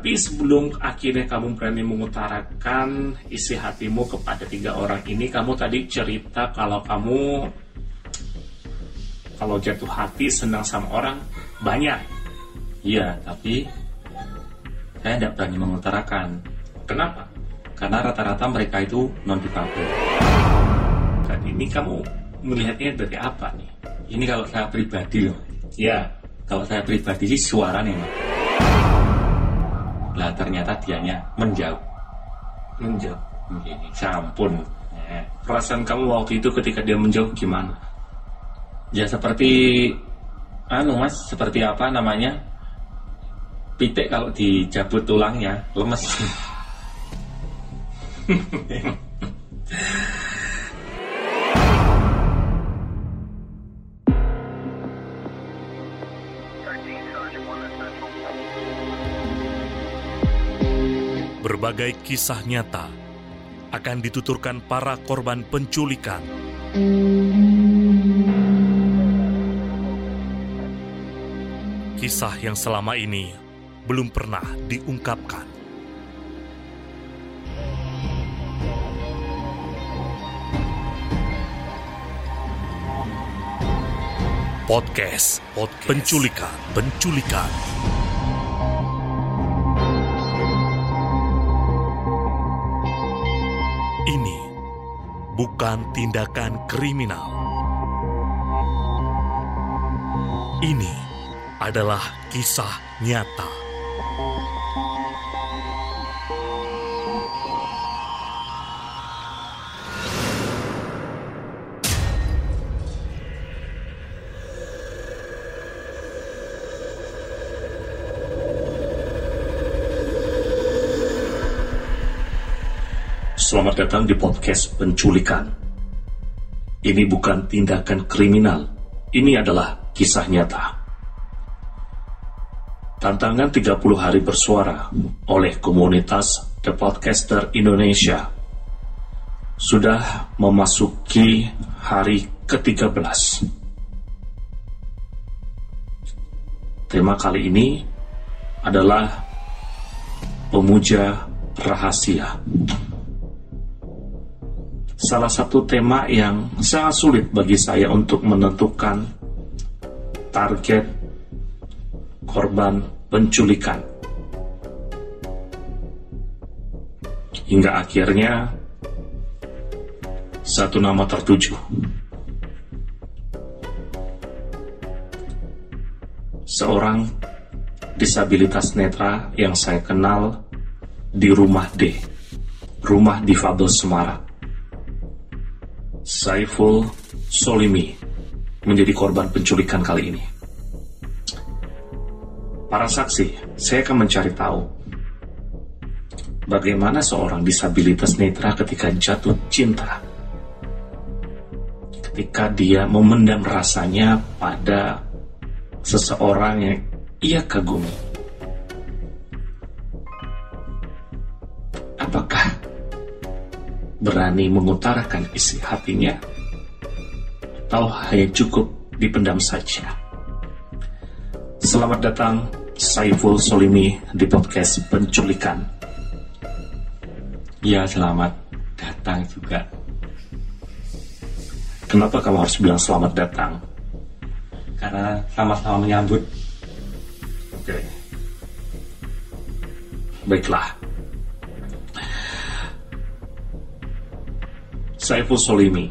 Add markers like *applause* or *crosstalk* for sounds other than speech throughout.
Tapi sebelum akhirnya kamu berani mengutarakan isi hatimu kepada tiga orang ini, kamu tadi cerita kalau kamu kalau jatuh hati senang sama orang banyak. Iya, tapi saya tidak berani mengutarakan. Kenapa? Karena rata-rata mereka itu non difabel. Dan ini kamu melihatnya dari apa nih? Ini kalau saya pribadi loh. Ya, Kalau saya pribadi sih suaranya Mas. Ternyata dianya menjauh. menjauh. Begini. Campun. Eh, Perasaan kamu waktu itu ketika dia menjauh gimana? Ya seperti anu Mas, seperti apa namanya? Pitik kalau dicabut tulangnya lemes. *laughs* Berbagai kisah nyata akan dituturkan para korban penculikan. Kisah yang selama ini belum pernah diungkapkan. Podcast, podcast penculikan, penculikan. Bukan tindakan kriminal. Ini adalah kisah nyata. Selamat datang di podcast penculikan. Ini bukan tindakan kriminal. Ini adalah kisah nyata. Tantangan 30 hari bersuara oleh komunitas The Podcaster Indonesia sudah memasuki hari ke-13. Tema kali ini adalah pemuja rahasia salah satu tema yang sangat sulit bagi saya untuk menentukan target korban penculikan. Hingga akhirnya satu nama tertuju. Seorang disabilitas netra yang saya kenal di rumah D, rumah difabel Semarang. Saiful Solimi menjadi korban penculikan kali ini. Para saksi, saya akan mencari tahu bagaimana seorang disabilitas netra ketika jatuh cinta. Ketika dia memendam rasanya pada seseorang yang ia kagumi. Berani mengutarakan isi hatinya atau hanya cukup dipendam saja. Selamat datang Saiful Solimi di podcast penculikan. Ya selamat datang juga. Kenapa kamu harus bilang selamat datang? Karena sama-sama menyambut. Oke. Baiklah. Saiful Solimi.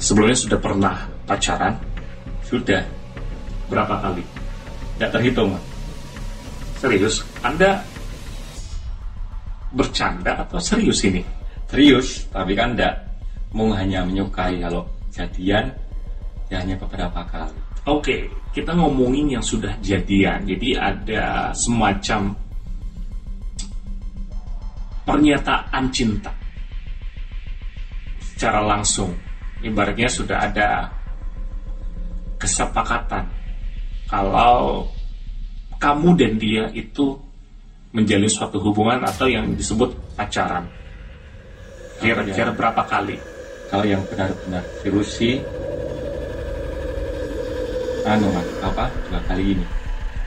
Sebelumnya sudah pernah pacaran? Sudah. Berapa kali? Tidak terhitung. Serius? Anda bercanda atau serius ini? Serius, tapi kan enggak mau hanya menyukai kalau jadian ya hanya beberapa kali. Oke, kita ngomongin yang sudah jadian. Jadi ada semacam pernyataan cinta secara langsung. Ibaratnya sudah ada kesepakatan kalau kamu dan dia itu menjalin suatu hubungan atau yang disebut pacaran. Kira-kira berapa kali? Kalau yang benar-benar serius sih anu apa dua kali ini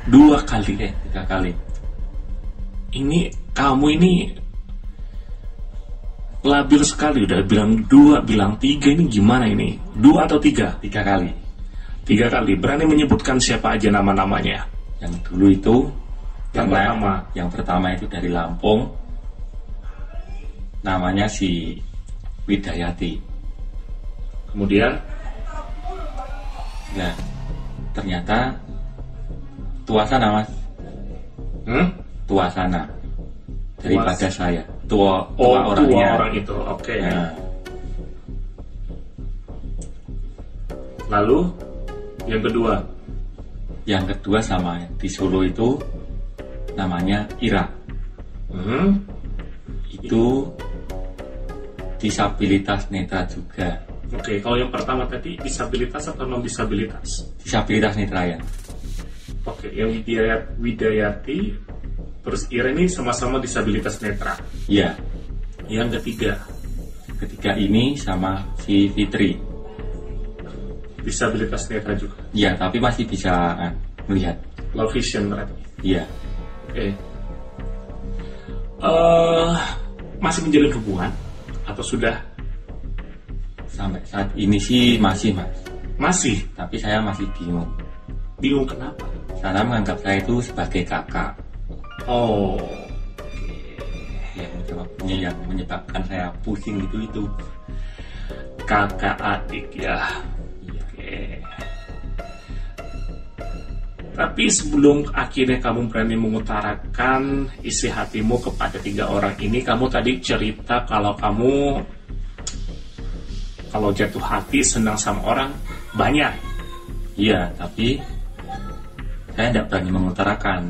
Dua kali. eh tiga kali ini kamu ini labil sekali udah bilang dua bilang tiga ini gimana ini? Dua atau tiga? Tiga kali. Tiga kali berani menyebutkan siapa aja nama-namanya. Yang dulu itu Yang karena pertama. yang pertama itu dari Lampung. Namanya si Widayati. Kemudian? Nah ternyata tuasana mas. Hmm? tuasana daripada saya tua oh tua orangnya. dua orang itu oke. Nah, lalu yang kedua? Yang kedua sama di Solo itu namanya Ira. Hmm? itu disabilitas netra juga. Oke kalau yang pertama tadi disabilitas atau non disabilitas disabilitas netra ya. Oke yang Widayat, Widayati terus Ira ini sama-sama disabilitas netra. Ya yang ketiga. Ketiga ini sama si Fitri. Disabilitas netra juga. Ya tapi masih bisa ah, melihat. Low vision berarti. Iya. Oke. Eh, masih menjalin hubungan atau sudah? Sampai saat ini sih masih mas. Masih? Tapi saya masih bingung. Bingung kenapa? Karena menganggap saya itu sebagai kakak oh. Yang menyebabkan, yang menyebabkan saya pusing itu itu. Kakak adik ya. Oke. Tapi sebelum akhirnya kamu berani mengutarakan isi hatimu kepada tiga orang ini, kamu tadi cerita kalau kamu kalau jatuh hati senang sama orang banyak. iya tapi saya tidak berani mengutarakan.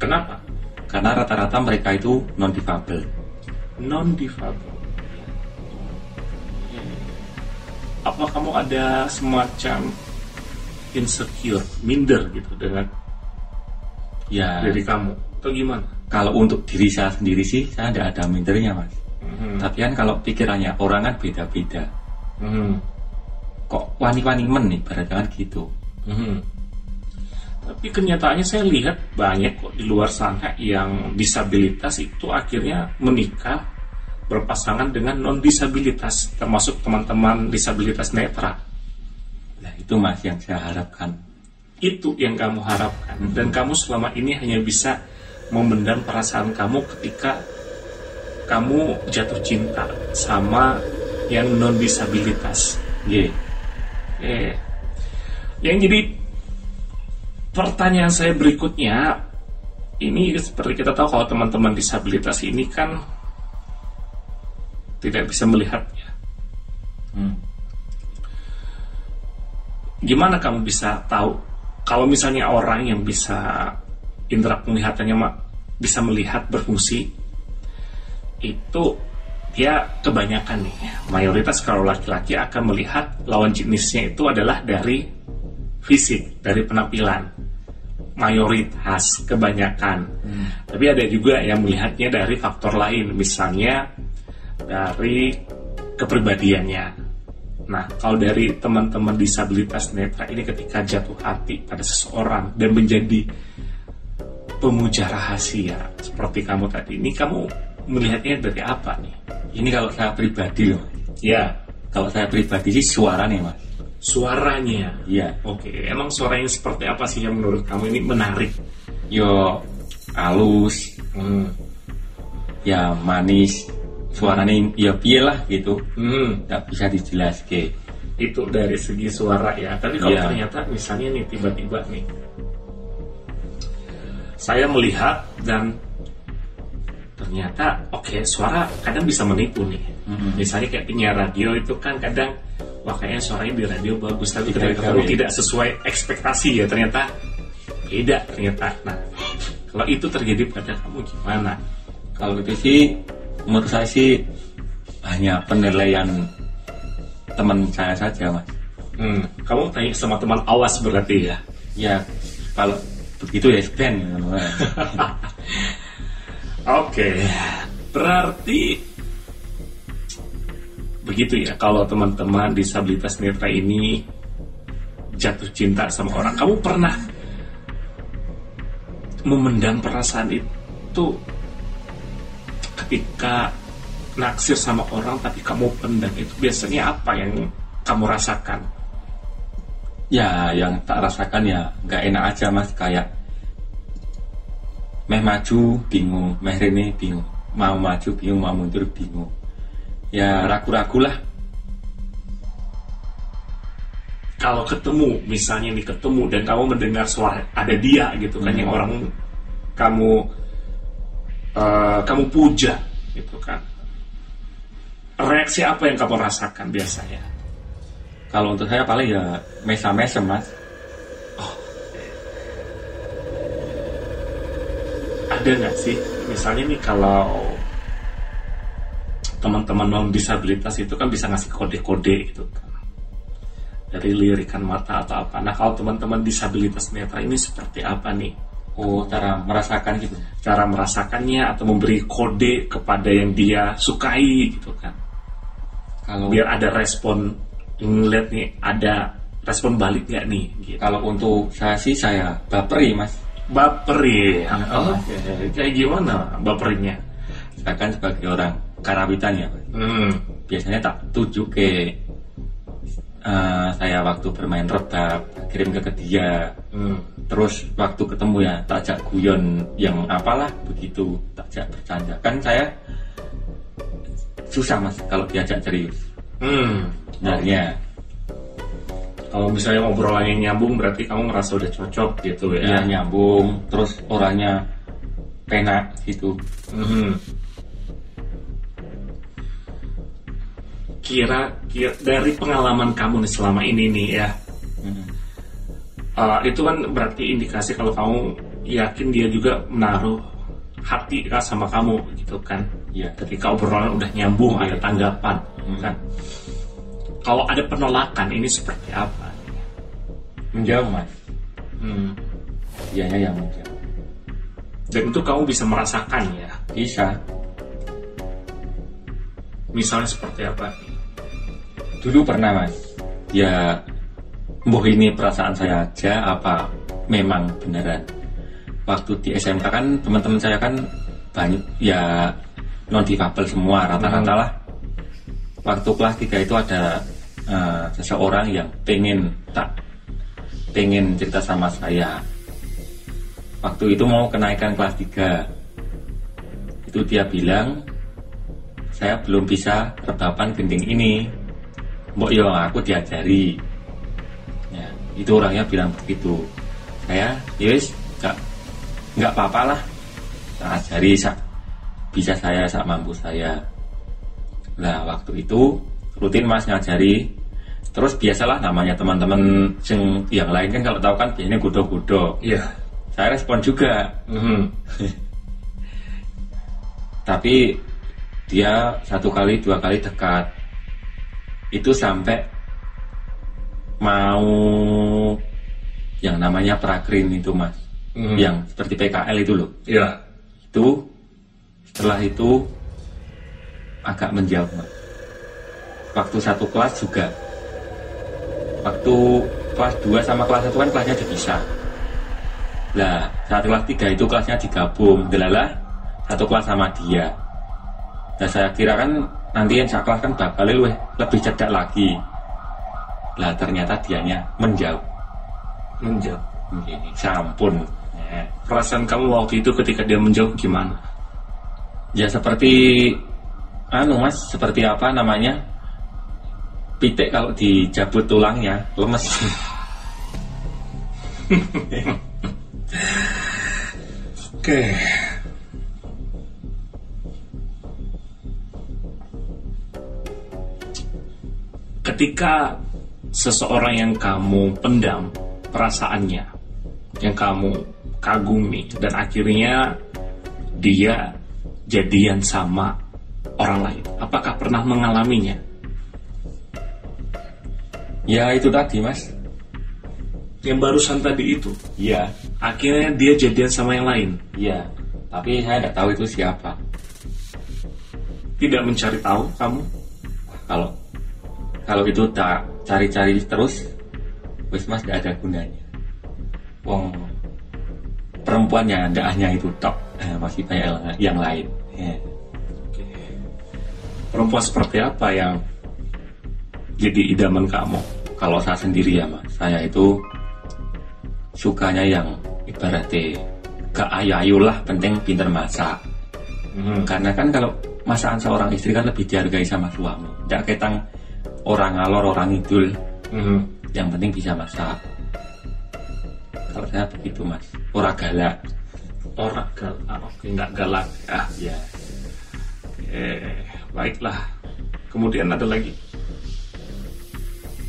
Kenapa? Karena rata-rata mereka itu non difabel Non difabel. Apa kamu ada semacam insecure, minder gitu dengan ya diri kamu atau gimana? kalau untuk diri saya sendiri sih saya tidak ada mindernya mas Mhm. tapi kan kalau pikirannya orang kan beda-beda Mhm. kok wani-wani men nih kan gitu Mhm. Tapi kenyataannya saya lihat banyak kok di luar sana yang disabilitas itu akhirnya menikah berpasangan dengan non disabilitas termasuk teman-teman disabilitas netra. nah itu mas yang saya harapkan Itu yang kamu harapkan dan kamu selama ini hanya bisa memendam perasaan kamu ketika kamu jatuh cinta sama yang non disabilitas. Ye. Eh, yang jadi pertanyaan saya berikutnya, ini seperti kita tahu kalau teman-teman disabilitas ini kan tidak bisa melihatnya. Hmm. Gimana kamu bisa tahu kalau misalnya orang yang bisa indera penglihatannya bisa melihat berfungsi itu dia kebanyakan nih mayoritas kalau laki-laki akan melihat lawan jenisnya itu adalah dari fisik dari penampilan mayoritas kebanyakan. Tapi ada juga yang melihatnya dari faktor lain misalnya dari kepribadiannya. Nah kalau dari teman-teman disabilitas netra ini ketika jatuh hati pada seseorang dan menjadi pemuja rahasia seperti kamu tadi ini kamu melihatnya dari apa nih? Ini kalau saya pribadi loh. Ya. Kalau saya pribadi sih suara nih mas suaranya iya Oke, emang suaranya seperti apa sih yang menurut kamu ini menarik? yo halus Hmm. ya manis suaranya ya piye lah gitu Hmm, nggak bisa dijelaskan itu dari segi suara ya. Tapi kalau Iya. ternyata misalnya nih tiba-tiba nih, saya melihat dan ternyata oke suara kadang bisa menipu nih. Mhm. Misalnya kayak penyiar radio itu kan kadang wah kayaknya suaranya di radio bagus tapi ternyata kamu tidak sesuai ekspektasi ya ternyata beda ternyata. Nah kalau itu terjadi pada kamu gimana? kalau itu sih menurut saya sih hanya penilaian teman saya saja mas Hmm, kamu tanya sama teman awas berarti ya? ya kalau begitu ya Ben *laughs* Oke, berarti begitu ya. Kalau teman-teman disabilitas netra ini jatuh cinta sama orang, kamu pernah memendam perasaan itu ketika naksir sama orang tapi kamu pendam? Itu biasanya apa yang kamu rasakan? ya yang tak rasakan ya nggak enak aja mas. Kayak meh maju bingung. Meh rene bingung. Mau maju bingung. Mau mundur bingung ya ragu-ragu lah Kalau ketemu, misalnya nih ketemu dan kamu mendengar suara ada dia gitu kan Hmm. yang orang kamu eh, kamu puja gitu kan. Reaksi apa yang kamu rasakan biasanya? kalau untuk saya paling ya mesa-mesem mas ada nggak sih misalnya nih kalau teman-teman non disabilitas itu kan bisa ngasih kode-kode gitu kan. Dari lirikan mata atau apa. Nah kalau teman-teman disabilitas netra ini seperti apa nih? Oh cara merasakan gitu? Cara merasakannya atau memberi kode kepada yang dia sukai gitu kan. Kalau biar ada respon ngeliat nih ada respon balik nggak nih gitu. Kalau untuk saya sih saya baperi mas. Baperi. Ah, oh, kayak gimana baperinya? Saya kan sebagai orang karawitan ya hmm. biasanya tak tuju ke eh, saya waktu bermain rebab kirim ke dia Hmm. terus waktu ketemu ya tak ajak guyon yang apalah begitu tak ajak bercanda kan saya susah mas kalau diajak serius Hmm. sebenarnya Kalau misalnya ngobrolannya nyambung berarti kamu ngerasa udah cocok gitu ya ya. nyambung terus orangnya penak gitu Mhm. Kira, kira dari pengalaman kamu nih selama ini nih ya, Hmm. uh, itu kan berarti indikasi kalau kamu yakin dia juga menaruh hati kan sama kamu gitu kan. Iya. Ketika obrolan udah nyambung, Iya. ada tanggapan Hmm. kan. Kalau ada penolakan ini seperti apa? menjauh mas Hmm. dianya yang menjauh Dan itu kamu bisa merasakan ya. bisa Misalnya seperti apa? Dulu pernah mas. Ya Mbah ini perasaan saya aja apa memang beneran? Waktu di SMK kan teman-teman saya kan banyak ya non difabel semua rata-rata lah. Waktu kelas 3 itu ada eh, seseorang yang pengen tak pengen cerita sama saya. Waktu itu mau kenaikan kelas 3 itu dia bilang saya belum bisa rebapan gending ini mbok yo aku diajari. Ya itu orangnya bilang begitu. Saya yes nggak nggak apa-apa lah. Tak ajari sak. Bisa saya sak mampu saya. Nah waktu itu rutin mas ngajari. Terus biasalah namanya teman-teman yang yang lain kan kalau tahu kan biasanya gudo-gudo Iya. saya respon juga. Mhm. *laughs* tapi dia satu kali dua kali dekat itu sampai mau yang namanya prakrin itu mas. Mhm. yang seperti PKL itu loh. Iya. itu setelah itu agak menjauh mas. Waktu satu kelas juga. Waktu kelas 2 sama kelas 1 kan kelasnya dipisah lah saat kelas 3 itu kelasnya digabung. Delalah satu kelas sama dia. Nah saya kira kan nanti yang kelas kan bakal lebih, lebih cerdak lagi lah ternyata dianya menjauh Menjauh. Ini sampun Ya. Perasaan kamu waktu itu ketika dia menjauh gimana? Ya seperti anu mas, seperti apa namanya? Pitik kalau dijabut tulangnya lemes. *laughs* Oke. Ketika seseorang yang kamu pendam perasaannya, yang kamu kagumi, dan akhirnya dia jadian sama orang lain, apakah pernah mengalaminya? ya itu tadi mas. Yang barusan tadi itu, Iya, akhirnya dia jadian sama yang lain, iya. Tapi saya tidak tahu itu siapa. tidak mencari tahu kamu. Kalau kalau itu tak cari-cari terus, wis mas tidak ada gunanya. Wong perempuannya tidak hanya itu tok, eh, masih banyak yang- yang lain. Ya. perempuan seperti apa yang jadi idaman kamu? Kalau saya sendiri ya mas, saya itu sukanya yang ibaratnya gak ayu-ayu lah, penting pinter masak. Hmm. Karena kan kalau masakan seorang istri kan lebih dihargai sama suami. Tidak ketang orang ngalor, orang idul. Hmm. Yang penting bisa masak. Kalau saya begitu mas, ora galak. Orang galak, oke nggak galak ya. Ya, Eh, baiklah. Kemudian ada lagi.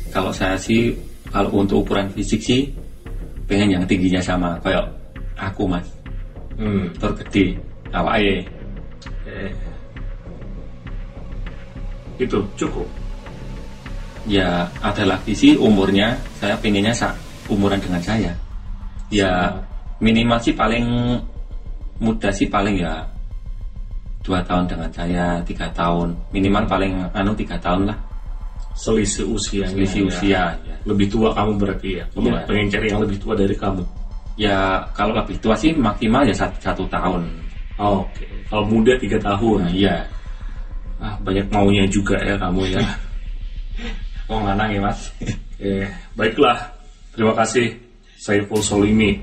kalau saya sih, kalau untuk ukuran fisik sih, pengen yang tingginya sama kayak aku mas, Hmm. tergede, awalnya Eh, itu cukup. Ya ada lagi sih umurnya saya pengennya sa umuran dengan saya. Ya minimal sih paling muda sih paling ya dua tahun dengan saya tiga tahun minimal paling anu tiga tahun lah Selisih usianya. selisih ya. usia ya. Lebih tua kamu berarti ya. Kamu Iya. pengen cari yang lebih tua dari kamu. Ya kalau lebih tua sih maksimal ya satu, satu tahun. Oke. Kalau muda tiga tahun. Nah, iya. Ah, banyak maunya juga ya kamu ya. *laughs* Mau nganang ya mas? *laughs* Eh, baiklah. Terima kasih Saiful Solimi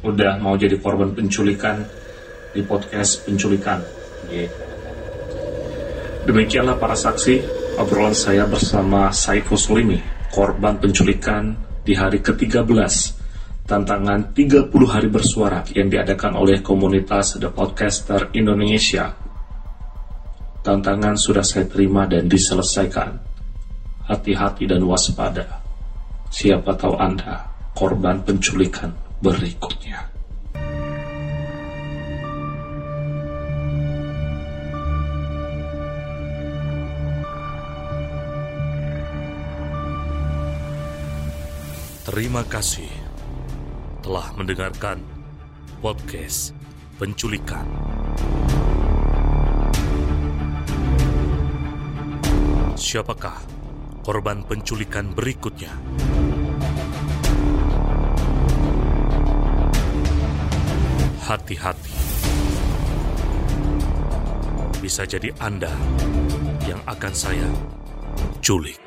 udah mau jadi korban penculikan di podcast penculikan. Demikianlah para saksi obrolan saya bersama Saiful Solimi, korban penculikan di hari ke-13 tantangan 30 hari bersuara yang diadakan oleh komunitas The Podcaster Indonesia. Tantangan sudah saya terima dan diselesaikan. Hati-hati dan waspada. Siapa tahu Anda korban penculikan berikutnya. Terima kasih telah mendengarkan podcast penculikan. Siapakah korban penculikan berikutnya? Hati-hati. Bisa jadi Anda yang akan saya culik.